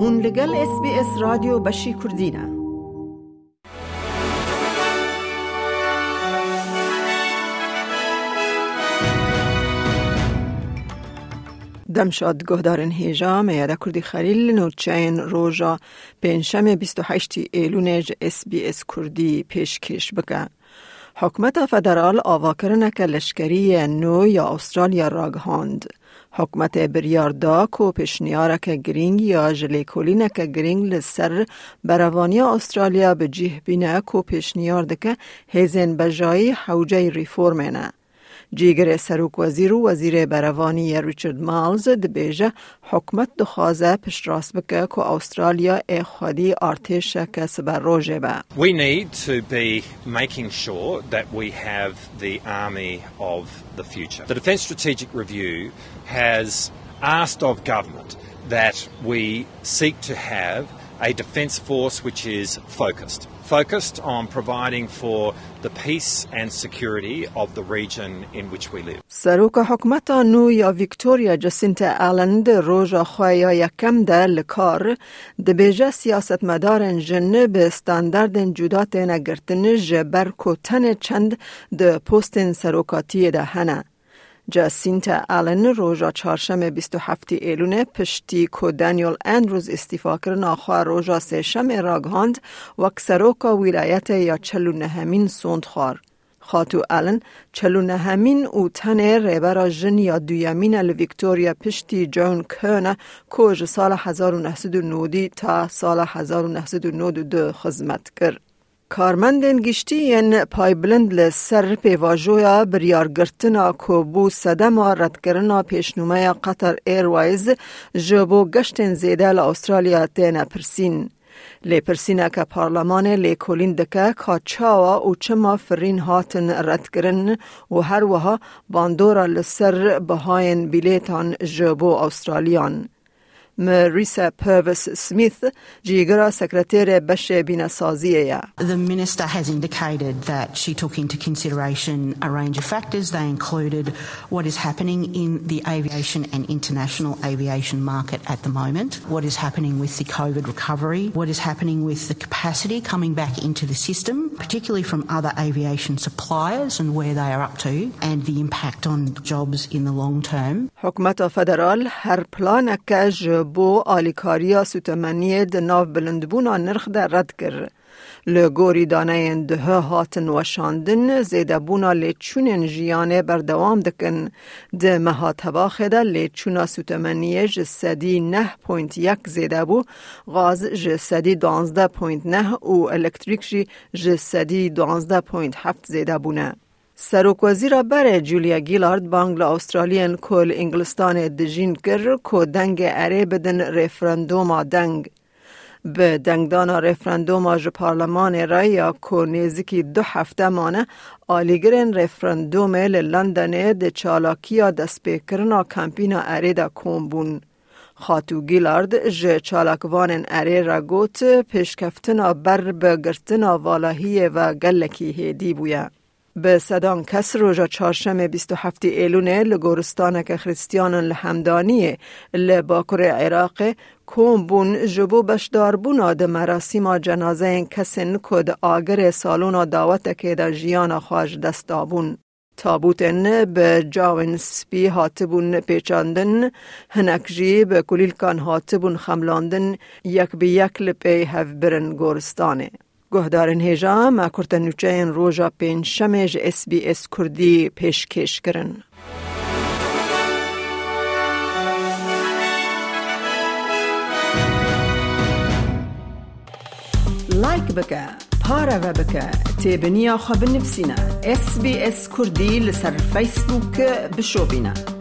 هون لگل اس بی اس رادیو بشی کردینه دمشاد گهدارن هیجا میاده کردی خلیل نوچین روژا پنجشنبه 28 ایلونج اس بی اس کردی پیشکش بکه. حکمت فدرال آواکرنک لشکری نو یا استرالیا راگهاند. حکمت بریاردا کو پشنیارک گرینگ یا جلیکولینک گرینگ لسر بروانی استرالیا به جیه بینه کو پشنیاردک هیزن بجایی حوجه ریفورمینه. جیگر سروک وزیر و وزیر بروانی ریچارد مالز دبیجه حکمت دخوازه پشت راست بکه که استرالیا خودی ارتش کس بر روژه با. We need to be making sure that we have the army of the future. The Defence Strategic Review has asked of government that we seek to have a defence force which is focused. focused on providing for the peace and security of the region in which we live. سروک حکمت نو یا ویکتوریا جسینت آلند روژا خواه یکم ده لکار ده بیجه سیاست مدارن جن به استاندارد جدات نگرتن جبر کتن چند ده پوستن سروکاتی ده هنه. جاسینتا آلن روژا چهارشنبه 27 ایلونه پشتی کو دانیل اندروز استیفا کرن آخوا روژا سهشم راگهاند و کسروکا ولایت یا چلو نهمین سوند خوار. خاتو آلن چلو نهمین او تنه ریبرا جن یا دویمین لویکتوریا پشتی جون کرن که سال 1990 تا سال 1992 خدمت کرد. کارمندین گشتی این پای بلند لسر پیواجویا بریارگرتنا کو بو سدما ردکرنا پیشنومه قطر ایروایز جبو گشتن زیده لأسترالیا تینا پرسین. لی پرسینه که پارلمان لی کولین دکه که چاوا و چما فرین هاتن رد کرن و هر وها باندورا لسر بهاین بیلیتان جبو استرالیان. Purvis Smith, Bashe Binasazia. The Minister has indicated that she took into consideration a range of factors. They included what is happening in the aviation and international aviation market at the moment, what is happening with the COVID recovery, what is happening with the capacity coming back into the system particularly from other aviation suppliers and where they are up to, and the impact on jobs in the long term. حکومت فدرال هر پلان که بو آلیکاریا سوتمنی د ناو بلندبونا نرخ در رد کرد. لگوری دانه ده هاتن و شاندن زیده بونا لیچونین جیانه بردوام دکن ده مها تباخه ده لیچونا سوتمنیه جسدی نه پوینت یک زیده بو غاز جسدی دانزده پوینت نه و الکتریک جی جسدی دانزده پوینت هفت زیده بونه. سروک وزیر بر جولیا گیلارد بانگل استرالیان کل انگلستان دجین کر کو دنگ اره بدن رفرندوم دنگ به دنگدان رفرندوم آج پارلمان رای یا کو نیزکی دو هفته مانه آلیگرین رفرندوم لندن ده چالاکیا دست بکرنا کمپینا اره دا بون. خاتو گیلارد جه چالاکوان اره را گوت پیشکفتنا بر بگرتنا والهیه و گلکی هیدی بویا. به صدان کس روژا چهارشنبه 27 ایلونه لگورستان که خریستیان لحمدانیه لباکر عراق کوم بون جبو بشدار بونا ده مراسم جنازه کسین کد آگر سالونا دعوت که ده جیان خواج دستابون. تابوتن به جاون سپی هاتبون پیچاندن هنک جی به کلیل کان هاتبون خملاندن یک به یک لپی هف برن گورستانه. گهدارن هیجا ما کرتن نوچین روژا پین شمج اس بی اس کردی پیشکش کرن. لایک بکه پارا و بکه تیبنیا خواب نفسینا اس بی اس کردی لسر فیسبوک بشو بینا